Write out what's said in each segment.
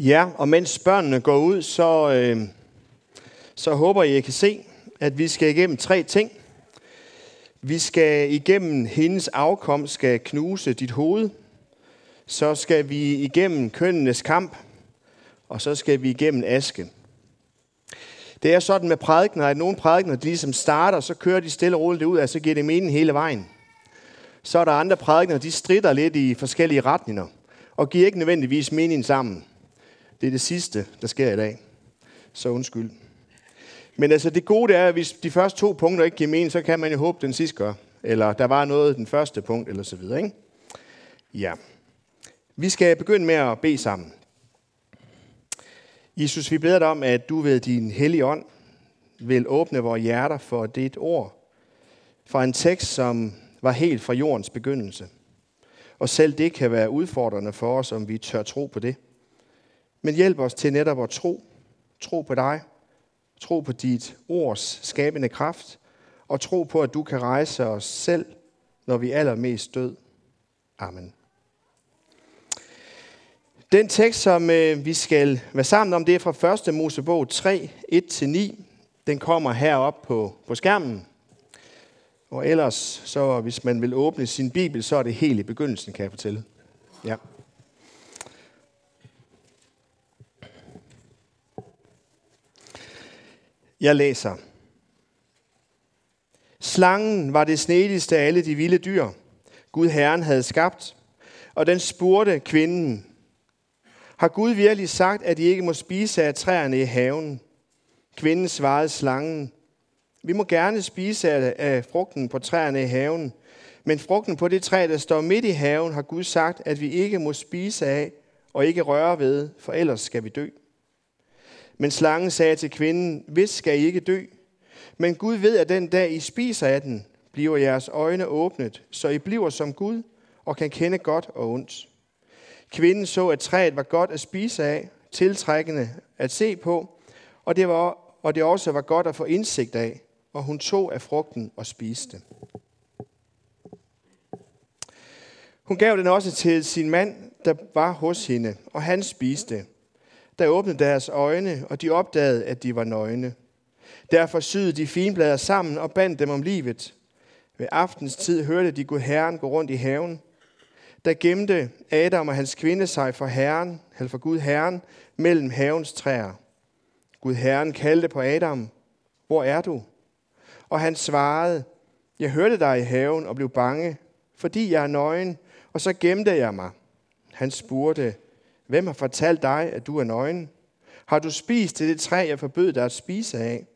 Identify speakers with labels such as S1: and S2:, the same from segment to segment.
S1: Ja, og mens børnene går ud, så, øh, så håber jeg, I kan se, at vi skal igennem tre ting. Vi skal igennem hendes afkom skal knuse dit hoved. Så skal vi igennem kønnenes kamp. Og så skal vi igennem aske. Det er sådan med prædikner, at nogle prædikner, de ligesom starter, så kører de stille og roligt ud, og så giver det mening hele vejen. Så er der andre prædikner, de strider lidt i forskellige retninger, og giver ikke nødvendigvis mening sammen. Det er det sidste, der sker i dag. Så undskyld. Men altså det gode er, at hvis de første to punkter ikke giver mening, så kan man jo håbe, den sidste gør. Eller der var noget den første punkt, eller så videre. Ikke? Ja. Vi skal begynde med at bede sammen. Jesus, vi beder dig om, at du ved din hellige ånd vil åbne vores hjerter for dit ord. For en tekst, som var helt fra jordens begyndelse. Og selv det kan være udfordrende for os, om vi tør tro på det. Men hjælp os til netop at tro. Tro på dig. Tro på dit ords skabende kraft. Og tro på, at du kan rejse os selv, når vi er allermest død. Amen. Den tekst, som øh, vi skal være sammen om, det er fra 1. Mosebog 3, 1-9. Den kommer herop på, på skærmen. Og ellers, så hvis man vil åbne sin bibel, så er det helt i begyndelsen, kan jeg fortælle. Ja. Jeg læser. Slangen var det snedigste af alle de vilde dyr, Gud Herren havde skabt, og den spurgte kvinden, har Gud virkelig sagt, at I ikke må spise af træerne i haven? Kvinden svarede slangen, vi må gerne spise af frugten på træerne i haven, men frugten på det træ, der står midt i haven, har Gud sagt, at vi ikke må spise af og ikke røre ved, for ellers skal vi dø. Men slangen sagde til kvinden, hvis skal I ikke dø. Men Gud ved, at den dag I spiser af den, bliver jeres øjne åbnet, så I bliver som Gud og kan kende godt og ondt. Kvinden så, at træet var godt at spise af, tiltrækkende at se på, og det, var, og det også var godt at få indsigt af, og hun tog af frugten og spiste. Hun gav den også til sin mand, der var hos hende, og han spiste. Der åbnede deres øjne, og de opdagede, at de var nøgne. Derfor syede de finblader sammen og bandt dem om livet. Ved aftens tid hørte de Gud Herren gå rundt i haven. Der gemte Adam og hans kvinde sig for Herren, eller for Gud Herren, mellem havens træer. Gud Herren kaldte på Adam, hvor er du? Og han svarede, jeg hørte dig i haven og blev bange, fordi jeg er nøgen, og så gemte jeg mig. Han spurgte, hvem har fortalt dig, at du er nøgen? Har du spist til det træ, jeg forbød dig at spise af?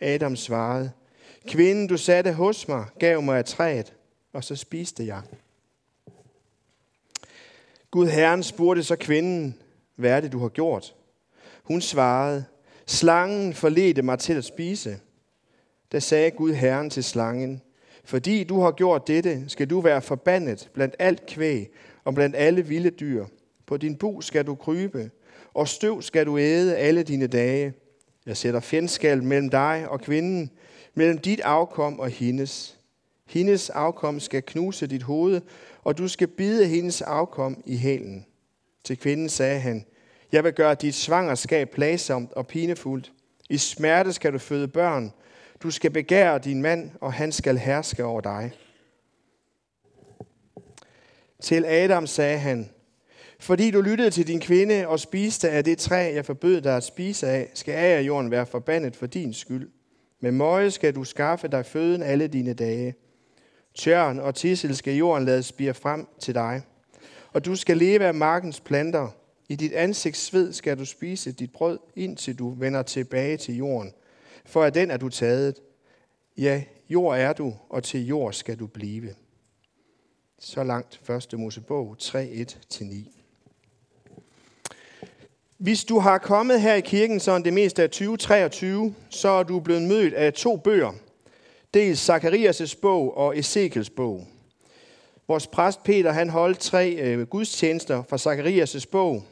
S1: Adam svarede, kvinden du satte hos mig, gav mig af træet, og så spiste jeg. Gud Herren spurgte så kvinden, hvad er det, du har gjort? Hun svarede, slangen forledte mig til at spise. Da sagde Gud Herren til slangen, fordi du har gjort dette, skal du være forbandet blandt alt kvæg og blandt alle vilde dyr. På din bu skal du krybe, og støv skal du æde alle dine dage. Jeg sætter fjendskab mellem dig og kvinden, mellem dit afkom og hendes. Hendes afkom skal knuse dit hoved, og du skal bide hendes afkom i hælen. Til kvinden sagde han, jeg vil gøre dit svangerskab plagsomt og pinefuldt. I smerte skal du føde børn. Du skal begære din mand, og han skal herske over dig. Til Adam sagde han, fordi du lyttede til din kvinde og spiste af det træ, jeg forbød dig at spise af, skal af jorden være forbandet for din skyld. Med møje skal du skaffe dig føden alle dine dage. Tjørn og tissel skal jorden lade spire frem til dig. Og du skal leve af markens planter. I dit ansigts sved skal du spise dit brød, indtil du vender tilbage til jorden. For af den er du taget. Ja, jord er du, og til jord skal du blive. Så langt 1. Mosebog 3, 1-9. Hvis du har kommet her i kirken sådan det meste af 2023, så er du blevet mødt af to bøger. Dels Zakarias' bog og Ezekiels bog. Vores præst Peter han holdt tre øh, gudstjenester fra Zakarias' bog.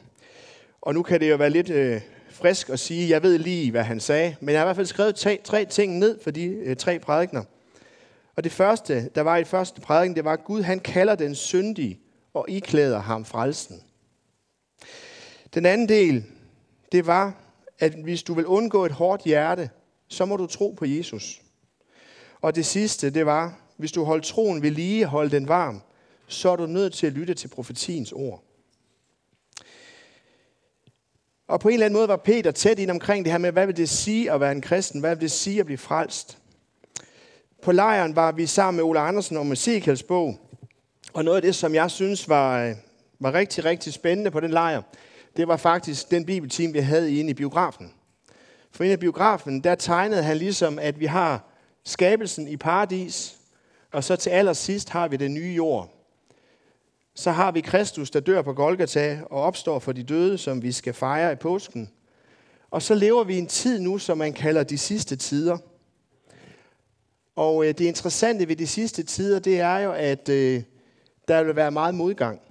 S1: Og nu kan det jo være lidt øh, frisk at sige, jeg ved lige, hvad han sagde. Men jeg har i hvert fald skrevet tre, tre ting ned for de øh, tre prædikner. Og det første, der var i første prædiken, det var, at Gud han kalder den syndige og iklæder ham frelsen. Den anden del, det var, at hvis du vil undgå et hårdt hjerte, så må du tro på Jesus. Og det sidste, det var, hvis du holder troen ved lige, hold den varm, så er du nødt til at lytte til profetiens ord. Og på en eller anden måde var Peter tæt ind omkring det her med, hvad vil det sige at være en kristen? Hvad vil det sige at blive frelst? På lejren var vi sammen med Ole Andersen om Ezekiels bog. Og noget af det, som jeg synes var, øh, var rigtig, rigtig spændende på den lejr, det var faktisk den bibelteam, vi havde inde i biografen. For inde i biografen, der tegnede han ligesom, at vi har skabelsen i paradis, og så til allersidst har vi den nye jord. Så har vi Kristus, der dør på Golgata og opstår for de døde, som vi skal fejre i påsken. Og så lever vi i en tid nu, som man kalder de sidste tider. Og øh, det interessante ved de sidste tider, det er jo, at øh, der vil være meget modgang.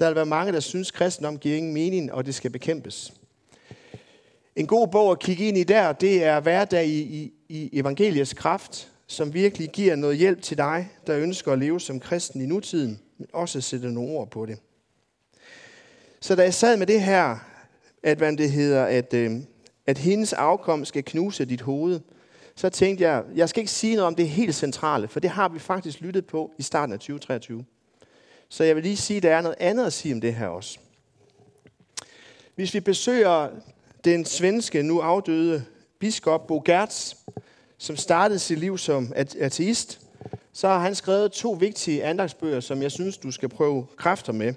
S1: Der vil være mange, der synes, at kristendom giver ingen mening, og det skal bekæmpes. En god bog at kigge ind i der, det er hverdag i, i, i evangeliets kraft, som virkelig giver noget hjælp til dig, der ønsker at leve som kristen i nutiden, men også sætte nogle ord på det. Så da jeg sad med det her, at hvad det hedder, at, øh, at hendes afkom skal knuse dit hoved, så tænkte jeg, jeg skal ikke sige noget om det helt centrale, for det har vi faktisk lyttet på i starten af 2023. Så jeg vil lige sige, at der er noget andet at sige om det her også. Hvis vi besøger den svenske, nu afdøde biskop Bo Gertz, som startede sit liv som ateist, så har han skrevet to vigtige andagsbøger, som jeg synes, du skal prøve kræfter med.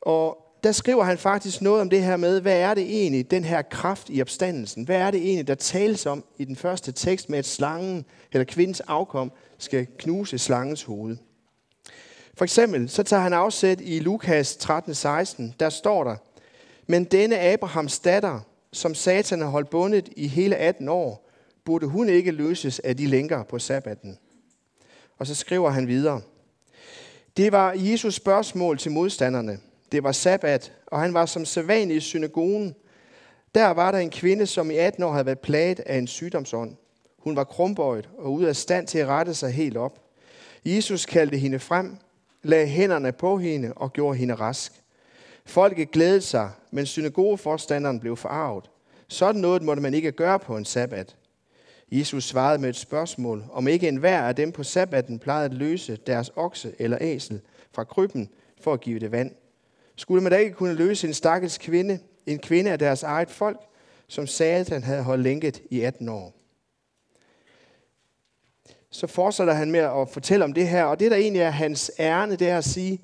S1: Og der skriver han faktisk noget om det her med, hvad er det egentlig, den her kraft i opstandelsen, hvad er det egentlig, der tales om i den første tekst med, at slangen eller kvindens afkom skal knuse slangens hoved. For eksempel, så tager han afsæt i Lukas 13:16, der står der, men denne Abrahams datter, som Satan har holdt bundet i hele 18 år, burde hun ikke løses af de lænker på sabbaten. Og så skriver han videre. Det var Jesus spørgsmål til modstanderne. Det var sabbat, og han var som sædvanlig i synagogen. Der var der en kvinde, som i 18 år havde været plaget af en sygdomsånd. Hun var krumbøjet og ude af stand til at rette sig helt op. Jesus kaldte hende frem, lagde hænderne på hende og gjorde hende rask. Folket glædede sig, men synagogeforstanderen blev forarvet. Sådan noget måtte man ikke gøre på en sabbat. Jesus svarede med et spørgsmål, om ikke enhver af dem på sabbatten plejede at løse deres okse eller æsel fra krybben for at give det vand. Skulle man da ikke kunne løse en stakkels kvinde, en kvinde af deres eget folk, som Satan havde holdt lænket i 18 år? Så fortsætter han med at fortælle om det her, og det der egentlig er hans ærne, det er at sige,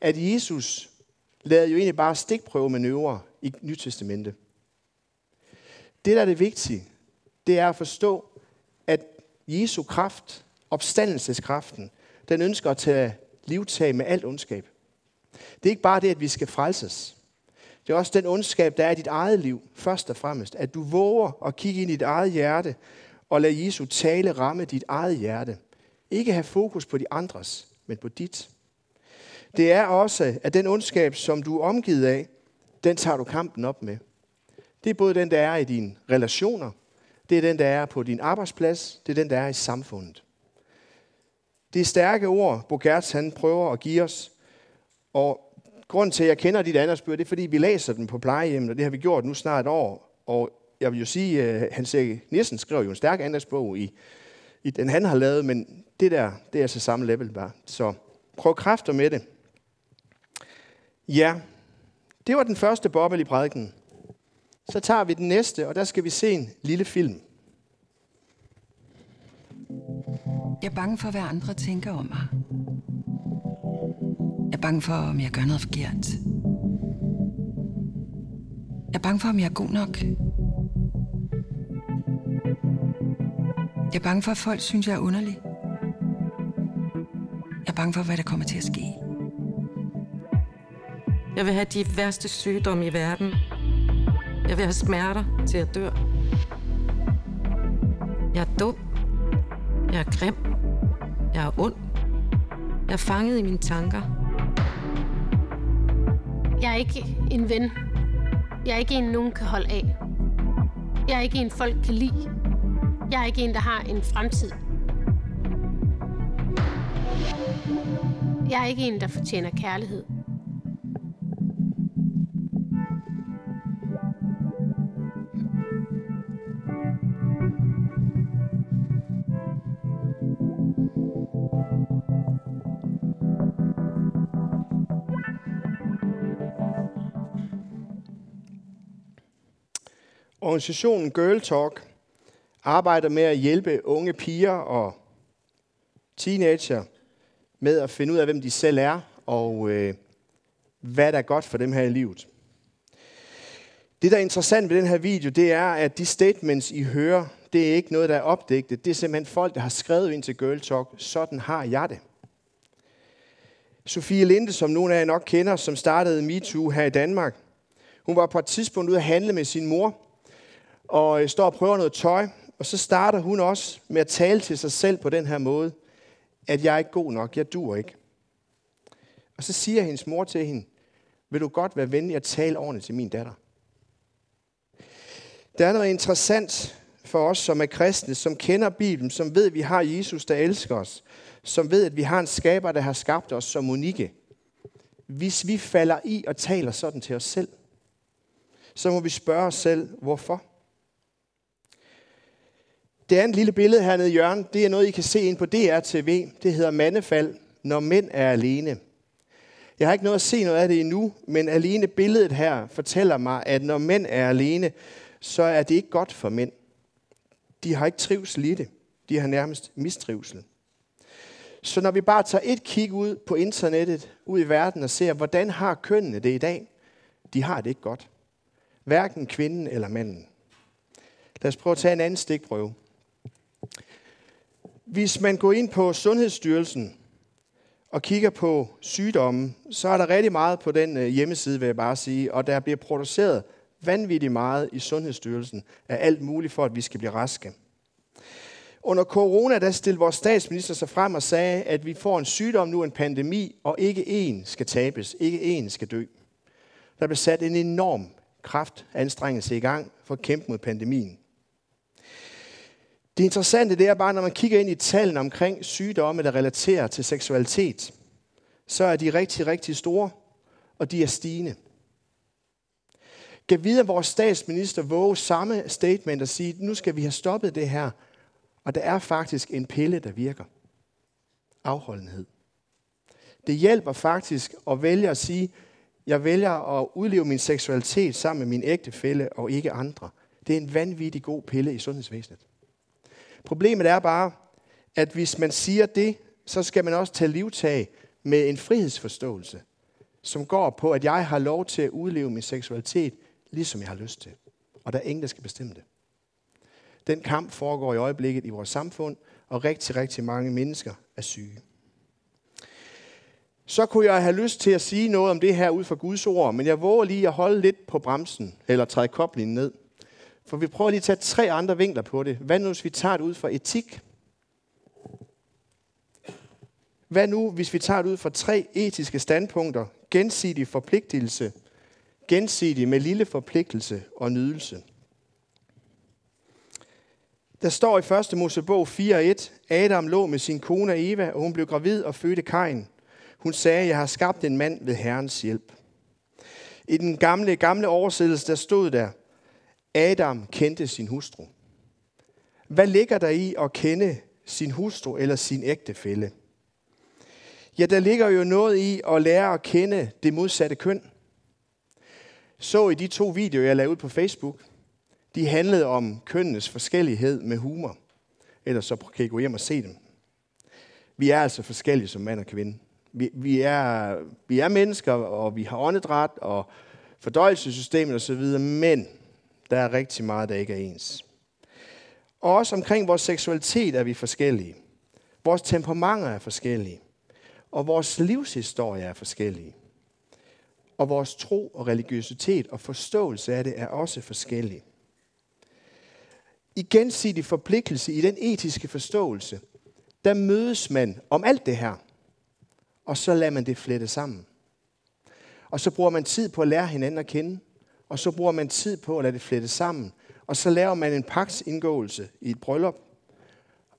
S1: at Jesus lavede jo egentlig bare stikprøvemanøvrer i Nytestamentet. Det, der er det vigtige, det er at forstå, at Jesu kraft, opstandelseskraften, den ønsker at tage livtag med alt ondskab. Det er ikke bare det, at vi skal frelses. Det er også den ondskab, der er i dit eget liv, først og fremmest. At du våger at kigge ind i dit eget hjerte og lad Jesu tale ramme dit eget hjerte. Ikke have fokus på de andres, men på dit. Det er også, at den ondskab, som du er omgivet af, den tager du kampen op med. Det er både den, der er i dine relationer, det er den, der er på din arbejdsplads, det er den, der er i samfundet. Det er stærke ord, Bogerts han prøver at give os. Og grunden til, at jeg kender dit andre spørg, det er, fordi vi læser den på plejehjemmet, og det har vi gjort nu snart et år. Og jeg vil jo sige, at Hans Erik Nielsen skrev jo en stærk andagsbog i, i den, han har lavet, men det der, det er altså samme level bare. Så prøv kræfter med det. Ja, det var den første bobbel i prædiken. Så tager vi den næste, og der skal vi se en lille film.
S2: Jeg er bange for, hvad andre tænker om mig. Jeg er bange for, om jeg gør noget forkert. Jeg er bange for, om jeg er god nok. Jeg er bange for, at folk synes, jeg er underlig. Jeg er bange for, hvad der kommer til at ske.
S3: Jeg vil have de værste sygdomme i verden. Jeg vil have smerter til at dø. Jeg er dum. Jeg er grim. Jeg er ond. Jeg er fanget i mine tanker.
S4: Jeg er ikke en ven. Jeg er ikke en, nogen kan holde af. Jeg er ikke en, folk kan lide. Jeg er ikke en, der har en fremtid. Jeg er ikke en, der fortjener kærlighed.
S1: Organisationen Girl Talk arbejder med at hjælpe unge piger og teenager med at finde ud af, hvem de selv er, og øh, hvad der er godt for dem her i livet. Det, der er interessant ved den her video, det er, at de statements, I hører, det er ikke noget, der er opdigtet. Det er simpelthen folk, der har skrevet ind til Girl Talk, sådan har jeg det. Sofie Linde, som nogle af jer nok kender, som startede MeToo her i Danmark, hun var på et tidspunkt ude at handle med sin mor, og øh, står og prøver noget tøj, og så starter hun også med at tale til sig selv på den her måde, at jeg er ikke god nok, jeg dur ikke. Og så siger hendes mor til hende, vil du godt være venlig at tale ordentligt til min datter? Der er noget interessant for os, som er kristne, som kender Bibelen, som ved, at vi har Jesus, der elsker os, som ved, at vi har en skaber, der har skabt os som unikke. Hvis vi falder i og taler sådan til os selv, så må vi spørge os selv, hvorfor? Det andet lille billede hernede i hjørnet, det er noget, I kan se ind på DRTV. Det hedder Mandefald, når mænd er alene. Jeg har ikke noget at se noget af det endnu, men alene billedet her fortæller mig, at når mænd er alene, så er det ikke godt for mænd. De har ikke trivsel i det. De har nærmest mistrivsel. Så når vi bare tager et kig ud på internettet, ud i verden og ser, hvordan har kønnene det i dag, de har det ikke godt. Hverken kvinden eller manden. Lad os prøve at tage en anden stikprøve. Hvis man går ind på Sundhedsstyrelsen og kigger på sygdomme, så er der rigtig meget på den øh, hjemmeside, vil jeg bare sige, og der bliver produceret vanvittigt meget i Sundhedsstyrelsen af alt muligt for, at vi skal blive raske. Under corona, der stillede vores statsminister sig frem og sagde, at vi får en sygdom nu, en pandemi, og ikke én skal tabes, ikke én skal dø. Der blev sat en enorm kraftanstrengelse i gang for at kæmpe mod pandemien. Det interessante det er bare, når man kigger ind i tallene omkring sygdomme, der relaterer til seksualitet, så er de rigtig, rigtig store, og de er stigende. Kan vide, at vores statsminister våge samme statement og sige, nu skal vi have stoppet det her, og der er faktisk en pille, der virker. Afholdenhed. Det hjælper faktisk at vælge at sige, jeg vælger at udleve min seksualitet sammen med min ægtefælle og ikke andre. Det er en vanvittig god pille i sundhedsvæsenet. Problemet er bare, at hvis man siger det, så skal man også tage livtag med en frihedsforståelse, som går på, at jeg har lov til at udleve min seksualitet, ligesom jeg har lyst til. Og der er ingen, der skal bestemme det. Den kamp foregår i øjeblikket i vores samfund, og rigtig, rigtig mange mennesker er syge. Så kunne jeg have lyst til at sige noget om det her ud fra Guds ord, men jeg våger lige at holde lidt på bremsen, eller træde koblingen ned. For vi prøver lige at tage tre andre vinkler på det. Hvad nu, hvis vi tager det ud fra etik? Hvad nu, hvis vi tager det ud fra tre etiske standpunkter? Gensidig forpligtelse, gensidig med lille forpligtelse og nydelse. Der står i 1. Mosebog 4.1, Adam lå med sin kone Eva, og hun blev gravid og fødte Kain. Hun sagde, jeg har skabt en mand ved Herrens hjælp. I den gamle, gamle oversættelse, der stod der, Adam kendte sin hustru. Hvad ligger der i at kende sin hustru eller sin ægtefælle? Ja, der ligger jo noget i at lære at kende det modsatte køn. Så i de to videoer, jeg lavede ud på Facebook, de handlede om kønnenes forskellighed med humor. Ellers så kan I gå hjem og se dem. Vi er altså forskellige som mand og kvinde. Vi, vi, er, vi er mennesker, og vi har åndedræt og fordøjelsessystemet osv., men der er rigtig meget, der ikke er ens. Og også omkring vores seksualitet er vi forskellige. Vores temperamenter er forskellige. Og vores livshistorie er forskellige. Og vores tro og religiøsitet og forståelse af det er også forskellige. I gensidig forpligtelse i den etiske forståelse, der mødes man om alt det her. Og så lader man det flette sammen. Og så bruger man tid på at lære hinanden at kende og så bruger man tid på at lade det flette sammen. Og så laver man en paksindgåelse i et bryllup,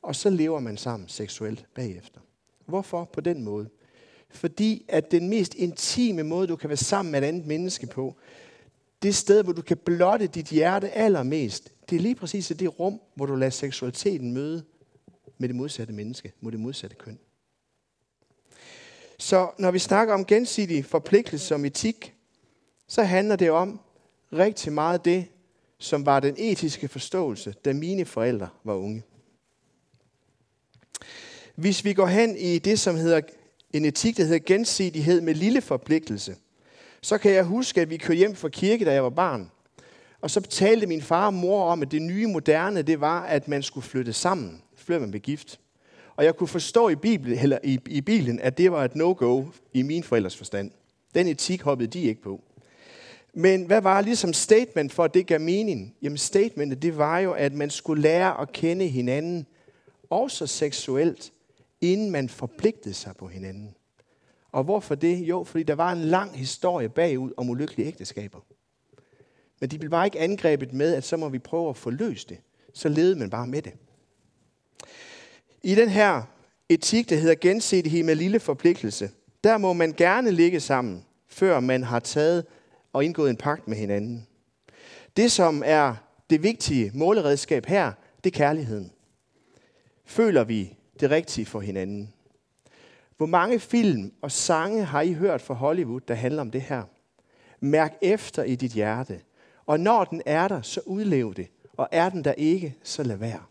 S1: og så lever man sammen seksuelt bagefter. Hvorfor på den måde? Fordi at den mest intime måde, du kan være sammen med et andet menneske på, det sted, hvor du kan blotte dit hjerte allermest, det er lige præcis det rum, hvor du lader seksualiteten møde med det modsatte menneske, mod det modsatte køn. Så når vi snakker om gensidig forpligtelse som etik, så handler det om, rigtig meget det, som var den etiske forståelse, da mine forældre var unge. Hvis vi går hen i det, som hedder en etik, der hedder gensidighed med lille forpligtelse, så kan jeg huske, at vi kørte hjem fra kirke, da jeg var barn. Og så talte min far og mor om, at det nye moderne, det var, at man skulle flytte sammen, før man blev gift. Og jeg kunne forstå i, Bibelen, eller i, i bilen, at det var et no-go i min forældres forstand. Den etik hoppede de ikke på. Men hvad var ligesom statement for, at det gav mening? Jamen statementet, det var jo, at man skulle lære at kende hinanden, også seksuelt, inden man forpligtede sig på hinanden. Og hvorfor det? Jo, fordi der var en lang historie bagud om ulykkelige ægteskaber. Men de blev bare ikke angrebet med, at så må vi prøve at forløse det. Så levede man bare med det. I den her etik, der hedder gensidighed med lille forpligtelse, der må man gerne ligge sammen, før man har taget og indgået en pagt med hinanden. Det, som er det vigtige måleredskab her, det er kærligheden. Føler vi det rigtige for hinanden? Hvor mange film og sange har I hørt fra Hollywood, der handler om det her? Mærk efter i dit hjerte. Og når den er der, så udlev det. Og er den der ikke, så lad være.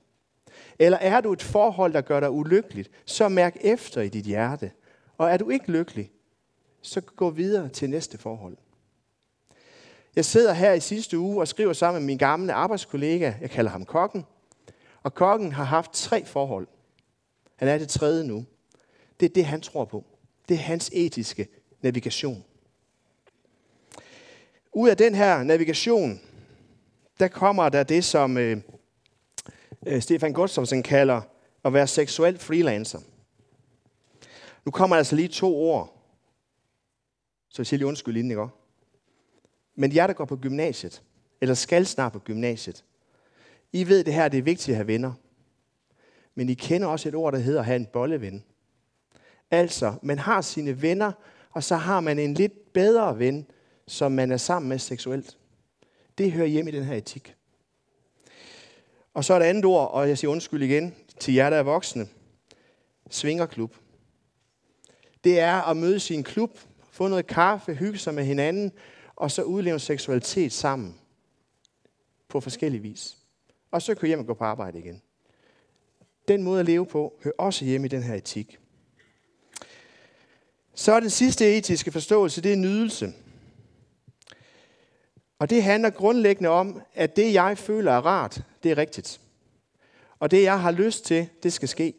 S1: Eller er du et forhold, der gør dig ulykkeligt, så mærk efter i dit hjerte. Og er du ikke lykkelig, så gå videre til næste forhold. Jeg sidder her i sidste uge og skriver sammen med min gamle arbejdskollega, jeg kalder ham Kokken. Og Kokken har haft tre forhold. Han er det tredje nu. Det er det, han tror på. Det er hans etiske navigation. Ud af den her navigation, der kommer der det, som øh, øh, Stefan Gustafsson kalder at være seksuel freelancer. Nu kommer der altså lige to ord, så jeg siger lige undskyld inden, ikke? Men jer, der går på gymnasiet, eller skal snart på gymnasiet, I ved det her, det er vigtigt at have venner. Men I kender også et ord, der hedder at have en bolleven. Altså, man har sine venner, og så har man en lidt bedre ven, som man er sammen med seksuelt. Det hører hjemme i den her etik. Og så er der andet ord, og jeg siger undskyld igen til jer, der er voksne. Svingerklub. Det er at møde sin klub, få noget kaffe, hygge sig med hinanden, og så udleve seksualitet sammen på forskellige vis. Og så køre hjem og gå på arbejde igen. Den måde at leve på hører også hjemme i den her etik. Så er den sidste etiske forståelse, det er nydelse. Og det handler grundlæggende om, at det jeg føler er rart, det er rigtigt. Og det jeg har lyst til, det skal ske.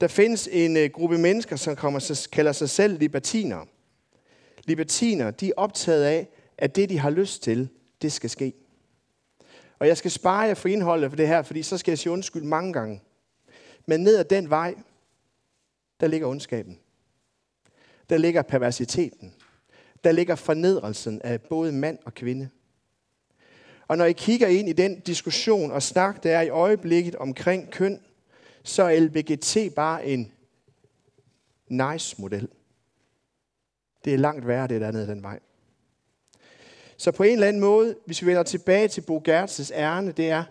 S1: Der findes en øh, gruppe mennesker, som kommer, kalder sig selv libertinere. Libertiner, de er optaget af, at det de har lyst til, det skal ske. Og jeg skal spare jer for indholdet for det her, fordi så skal jeg sige undskyld mange gange. Men ned ad den vej, der ligger ondskaben. Der ligger perversiteten. Der ligger fornedrelsen af både mand og kvinde. Og når I kigger ind i den diskussion og snak, der er i øjeblikket omkring køn, så er LBGT bare en nice model. Det er langt værre, det der nede den vej. Så på en eller anden måde, hvis vi vender tilbage til Bo Gertses ærne, det er,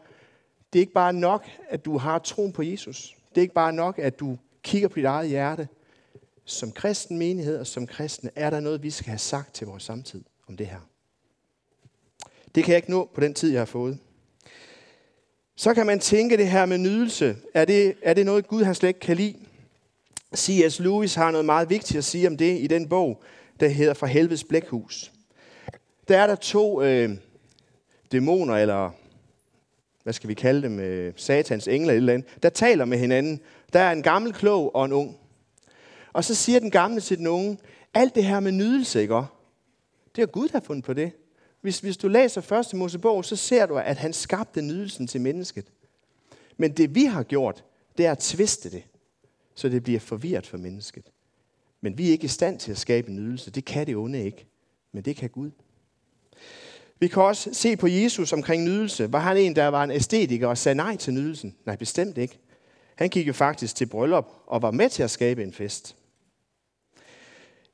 S1: det er ikke bare nok, at du har troen på Jesus. Det er ikke bare nok, at du kigger på dit eget hjerte. Som kristen menighed og som kristne er der noget, vi skal have sagt til vores samtid om det her. Det kan jeg ikke nå på den tid, jeg har fået. Så kan man tænke det her med nydelse. Er det, er det noget, Gud han slet ikke kan lide? C.S. Lewis har noget meget vigtigt at sige om det i den bog, der hedder Fra helvedes blækhus. Der er der to øh, dæmoner, eller hvad skal vi kalde dem, øh, satans engler eller, eller andet, der taler med hinanden. Der er en gammel klog og en ung. Og så siger den gamle til den unge, alt det her med nydelse, ikke? Det er Gud, der har fundet på det. Hvis, hvis du læser første Mosebog, så ser du, at han skabte nydelsen til mennesket. Men det vi har gjort, det er at tviste det, så det bliver forvirret for mennesket. Men vi er ikke i stand til at skabe nydelse. Det kan det onde ikke. Men det kan Gud. Vi kan også se på Jesus omkring nydelse. Var han en, der var en æstetiker og sagde nej til nydelsen? Nej, bestemt ikke. Han gik jo faktisk til bryllup og var med til at skabe en fest.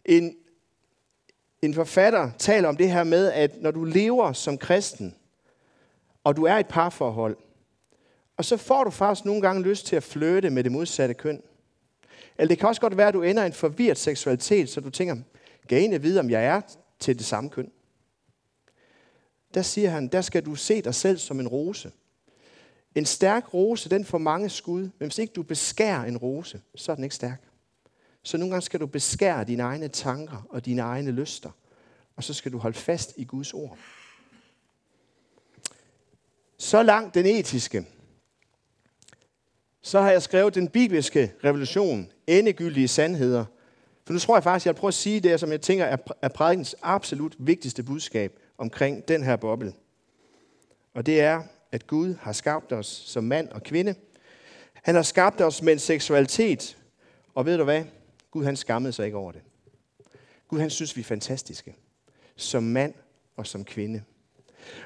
S1: En, en forfatter taler om det her med, at når du lever som kristen, og du er i et parforhold, og så får du faktisk nogle gange lyst til at flytte med det modsatte køn. Eller det kan også godt være, at du ender i en forvirret seksualitet, så du tænker, kan jeg vide, om jeg er til det samme køn? der siger han, der skal du se dig selv som en rose. En stærk rose, den får mange skud, men hvis ikke du beskærer en rose, så er den ikke stærk. Så nogle gange skal du beskære dine egne tanker og dine egne lyster, og så skal du holde fast i Guds ord. Så langt den etiske. Så har jeg skrevet den bibelske revolution, endegyldige sandheder. For nu tror jeg faktisk, at jeg vil prøve at sige det, som jeg tænker er prædikens absolut vigtigste budskab omkring den her boble. Og det er, at Gud har skabt os som mand og kvinde. Han har skabt os med en seksualitet. Og ved du hvad? Gud han skammede sig ikke over det. Gud han synes, vi er fantastiske. Som mand og som kvinde.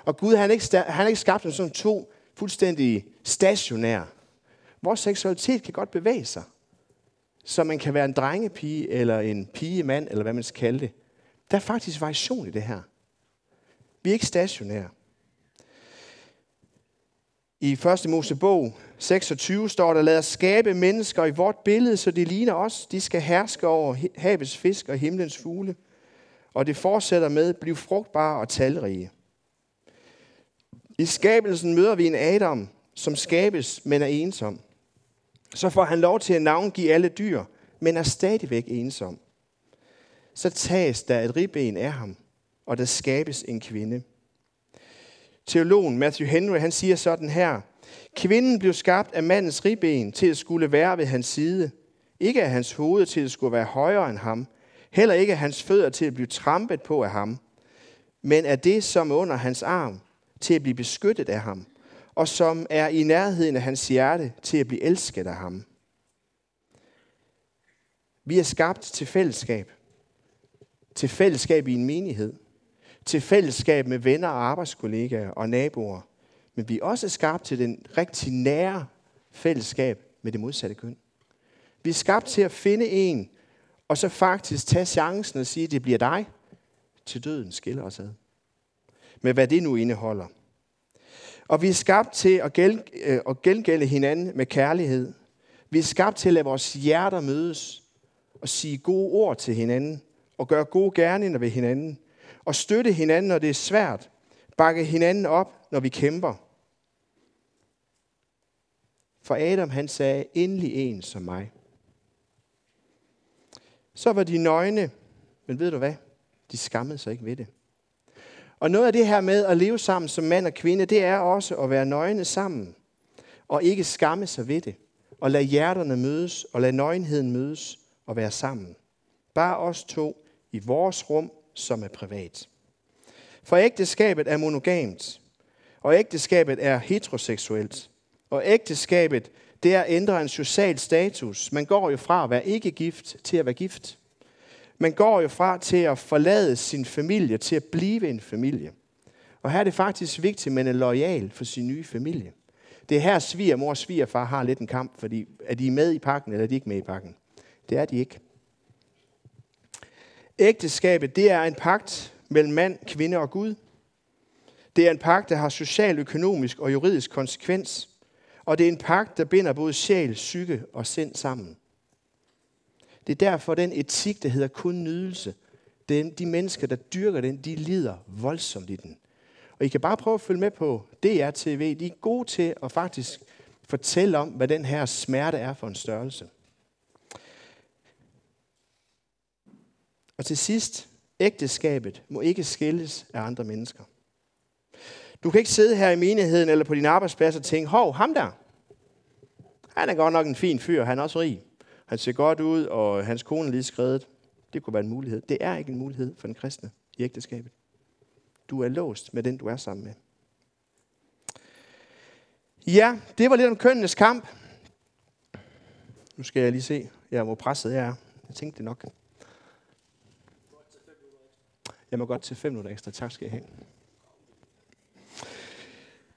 S1: Og Gud han har ikke, han har ikke skabt os som to fuldstændig stationære. Vores seksualitet kan godt bevæge sig. Så man kan være en drengepige, eller en pigemand, eller hvad man skal kalde det. Der er faktisk variation i det her. Vi er ikke stationære. I 1. Mosebog 26 står der, lad os skabe mennesker i vort billede, så de ligner os. De skal herske over havets fisk og himlens fugle. Og det fortsætter med, bliv frugtbare og talrige. I skabelsen møder vi en Adam, som skabes, men er ensom. Så får han lov til at navngive alle dyr, men er stadigvæk ensom. Så tages der et ribben af ham, og der skabes en kvinde. Teologen Matthew Henry han siger sådan her, Kvinden blev skabt af mandens ribben til at skulle være ved hans side. Ikke af hans hoved til at skulle være højere end ham. Heller ikke af hans fødder til at blive trampet på af ham. Men af det, som er under hans arm, til at blive beskyttet af ham. Og som er i nærheden af hans hjerte, til at blive elsket af ham. Vi er skabt til fællesskab. Til fællesskab i en menighed. Til fællesskab med venner og arbejdskollegaer og naboer men vi er også skabt til den rigtig nære fællesskab med det modsatte køn. Vi er skabt til at finde en, og så faktisk tage chancen og sige, det bliver dig, til døden skiller os ad. Med hvad det nu indeholder. Og vi er skabt til at, gæld, øh, at gengælde hinanden med kærlighed. Vi er skabt til at lade vores hjerter mødes og sige gode ord til hinanden og gøre gode gerninger ved hinanden og støtte hinanden, når det er svært. Bakke hinanden op, når vi kæmper. For Adam han sagde, endelig en som mig. Så var de nøgne, men ved du hvad? De skammede sig ikke ved det. Og noget af det her med at leve sammen som mand og kvinde, det er også at være nøgne sammen. Og ikke skamme sig ved det. Og lade hjerterne mødes, og lade nøgenheden mødes og være sammen. Bare os to i vores rum, som er privat. For ægteskabet er monogamt, og ægteskabet er heteroseksuelt. Og ægteskabet, det er at ændre en social status. Man går jo fra at være ikke gift til at være gift. Man går jo fra til at forlade sin familie til at blive en familie. Og her er det faktisk vigtigt, at man er lojal for sin nye familie. Det er her svigermor og svigerfar har lidt en kamp, fordi er de med i pakken, eller er de ikke med i pakken? Det er de ikke. Ægteskabet, det er en pagt mellem mand, kvinde og Gud. Det er en pagt, der har social, økonomisk og juridisk konsekvens. Og det er en pagt, der binder både sjæl, psyke og sind sammen. Det er derfor den etik, der hedder kun nydelse. Den, de mennesker, der dyrker den, de lider voldsomt i den. Og I kan bare prøve at følge med på DRTV. De er gode til at faktisk fortælle om, hvad den her smerte er for en størrelse. Og til sidst, ægteskabet må ikke skilles af andre mennesker. Du kan ikke sidde her i menigheden eller på din arbejdsplads og tænke, hov, ham der, han er godt nok en fin fyr, han er også rig. Han ser godt ud, og hans kone er lige skrevet. Det kunne være en mulighed. Det er ikke en mulighed for den kristne i ægteskabet. Du er låst med den, du er sammen med. Ja, det var lidt om kønnenes kamp. Nu skal jeg lige se, ja, hvor presset jeg er. Jeg tænkte det nok. Jeg må godt til fem minutter ekstra. Tak skal jeg have.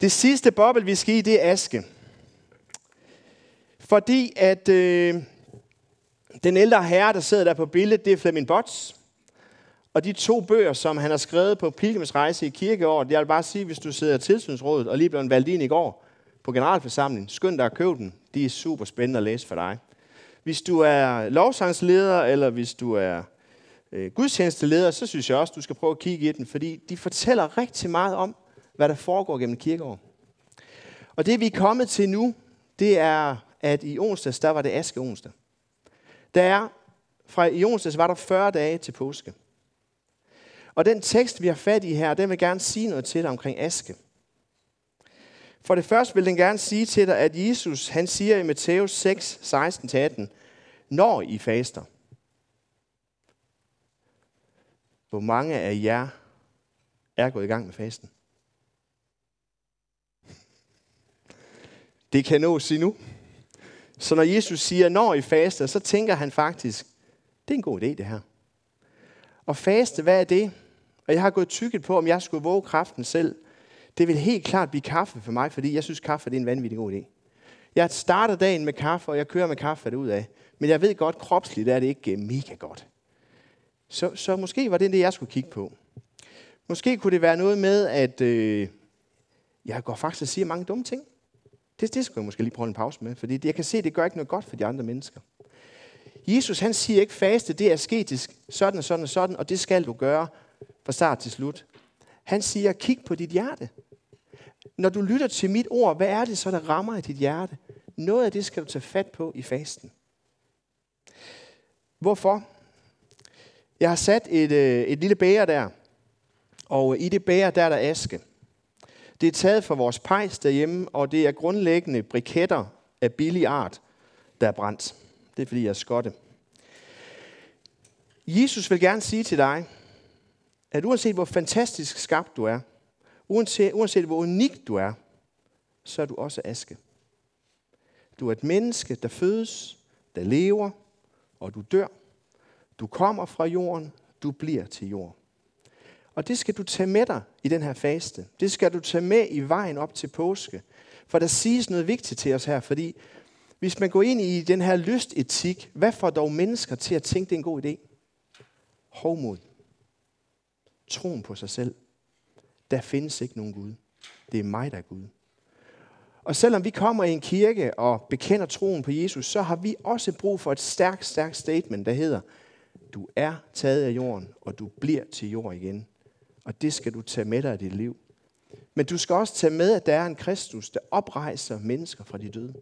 S1: Det sidste boble, vi skal i, det er aske. Fordi at øh, den ældre herre, der sidder der på billedet, det er Flemming Bots. Og de to bøger, som han har skrevet på pilgrimsrejse i kirkeåret, jeg vil bare sige, hvis du sidder i tilsynsrådet og lige blev valgt ind i går på generalforsamlingen, skynd dig at købe den. De er super spændende at læse for dig. Hvis du er lovsangsleder, eller hvis du er øh, gudstjenesteleder, så synes jeg også, du skal prøve at kigge i den, fordi de fortæller rigtig meget om, hvad der foregår gennem kirkeår. Og det vi er kommet til nu, det er, at i onsdags, der var det aske onsdag. Der er, fra i onsdags var der 40 dage til påske. Og den tekst, vi har fat i her, den vil gerne sige noget til dig omkring aske. For det første vil den gerne sige til dig, at Jesus, han siger i Matthæus 6, 16-18, når I faster. Hvor mange af jer er gået i gang med fasten? Det kan nås nu. Så når Jesus siger, når I faster, så tænker han faktisk, det er en god idé det her. Og faste, hvad er det? Og jeg har gået tykket på, om jeg skulle våge kraften selv. Det vil helt klart blive kaffe for mig, fordi jeg synes, kaffe det er en vanvittig god idé. Jeg starter dagen med kaffe, og jeg kører med kaffe ud af. Men jeg ved godt, kropsligt er det ikke øh, mega godt. Så, så måske var det det, jeg skulle kigge på. Måske kunne det være noget med, at øh, jeg går faktisk og siger mange dumme ting. Det, det skal jeg måske lige prøve en pause med, fordi jeg kan se, at det gør ikke noget godt for de andre mennesker. Jesus han siger ikke faste, det er asketisk, sådan og sådan og sådan, og det skal du gøre fra start til slut. Han siger, kig på dit hjerte. Når du lytter til mit ord, hvad er det så, der rammer i dit hjerte? Noget af det skal du tage fat på i fasten. Hvorfor? Jeg har sat et, øh, et lille bæger der, og øh, i det bæger, der er der aske. Det er taget fra vores pejs derhjemme, og det er grundlæggende briketter af billig art, der er brændt. Det er fordi, jeg er skotte. Jesus vil gerne sige til dig, at uanset hvor fantastisk skabt du er, uanset, uanset hvor unik du er, så er du også aske. Du er et menneske, der fødes, der lever, og du dør. Du kommer fra jorden, du bliver til jord. Og det skal du tage med dig i den her faste. Det skal du tage med i vejen op til påske. For der siges noget vigtigt til os her, fordi hvis man går ind i den her lystetik, hvad får dog mennesker til at tænke, det er en god idé? Hovmod. Troen på sig selv. Der findes ikke nogen Gud. Det er mig, der er Gud. Og selvom vi kommer i en kirke og bekender troen på Jesus, så har vi også brug for et stærkt, stærkt statement, der hedder, du er taget af jorden, og du bliver til jord igen. Og det skal du tage med dig i dit liv. Men du skal også tage med, at der er en Kristus, der oprejser mennesker fra de døde.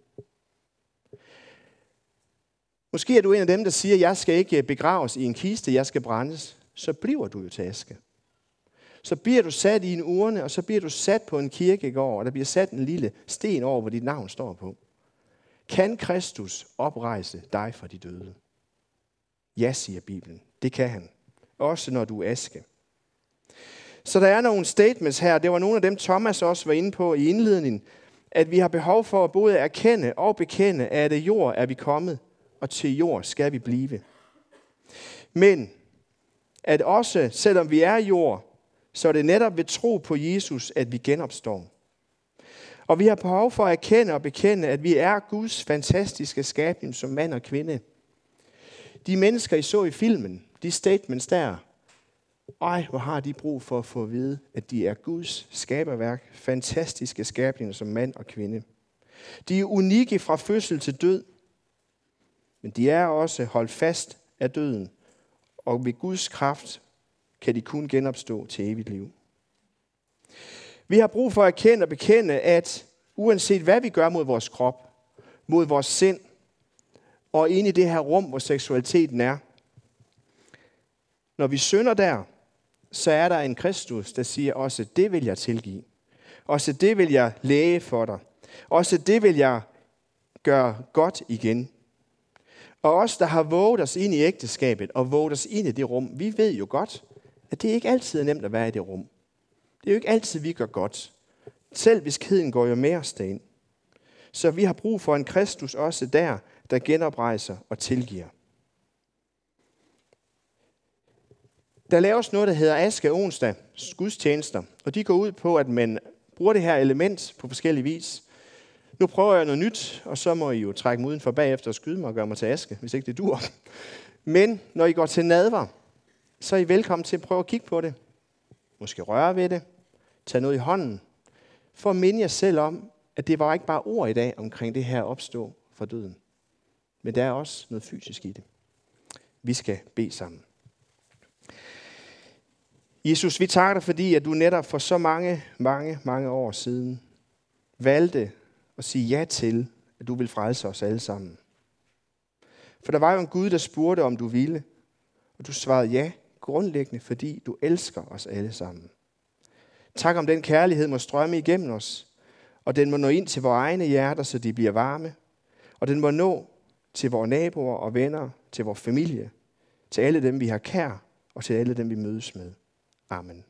S1: Måske er du en af dem, der siger, at jeg skal ikke øh, begraves i en kiste, jeg skal brændes. Så bliver du jo til aske. Så bliver du sat i en urne, og så bliver du sat på en kirkegård, og der bliver sat en lille sten over, hvor dit navn står på. Kan Kristus oprejse dig fra de døde? Ja, siger Bibelen. Det kan han. Også når du er aske. Så der er nogle statements her. Det var nogle af dem, Thomas også var inde på i indledningen. At vi har behov for at både erkende og bekende, at det jord er vi kommet, og til jord skal vi blive. Men at også, selvom vi er jord, så er det netop ved tro på Jesus, at vi genopstår. Og vi har behov for at erkende og bekende, at vi er Guds fantastiske skabning som mand og kvinde. De mennesker, I så i filmen, de statements der, ej, hvor har de brug for at få at vide, at de er Guds skaberværk, fantastiske skabninger som mand og kvinde. De er unikke fra fødsel til død, men de er også holdt fast af døden, og ved Guds kraft kan de kun genopstå til evigt liv. Vi har brug for at erkende og bekende, at uanset hvad vi gør mod vores krop, mod vores sind, og ind i det her rum, hvor seksualiteten er, når vi synder der, så er der en Kristus, der siger, også det vil jeg tilgive. Også det vil jeg læge for dig. Også det vil jeg gøre godt igen. Og os, der har våget os ind i ægteskabet og våget os ind i det rum, vi ved jo godt, at det ikke altid er nemt at være i det rum. Det er jo ikke altid, vi gør godt. Selv viskheden går jo med os derind. Så vi har brug for en Kristus også der, der genoprejser og tilgiver. Der laves noget, der hedder Aske onsdag, gudstjenester, og de går ud på, at man bruger det her element på forskellige vis. Nu prøver jeg noget nyt, og så må I jo trække mig udenfor bagefter og skyde mig og gøre mig til aske, hvis ikke det dur. Men når I går til nadver, så er I velkommen til at prøve at kigge på det. Måske røre ved det. Tag noget i hånden. For at minde jer selv om, at det var ikke bare ord i dag omkring det her opstå for døden. Men der er også noget fysisk i det. Vi skal bede sammen. Jesus, vi takker dig, fordi at du netop for så mange, mange, mange år siden valgte at sige ja til, at du vil frelse os alle sammen. For der var jo en Gud, der spurgte, om du ville, og du svarede ja, grundlæggende, fordi du elsker os alle sammen. Tak om den kærlighed må strømme igennem os, og den må nå ind til vores egne hjerter, så de bliver varme, og den må nå til vores naboer og venner, til vores familie, til alle dem, vi har kær, og til alle dem, vi mødes med. Amen.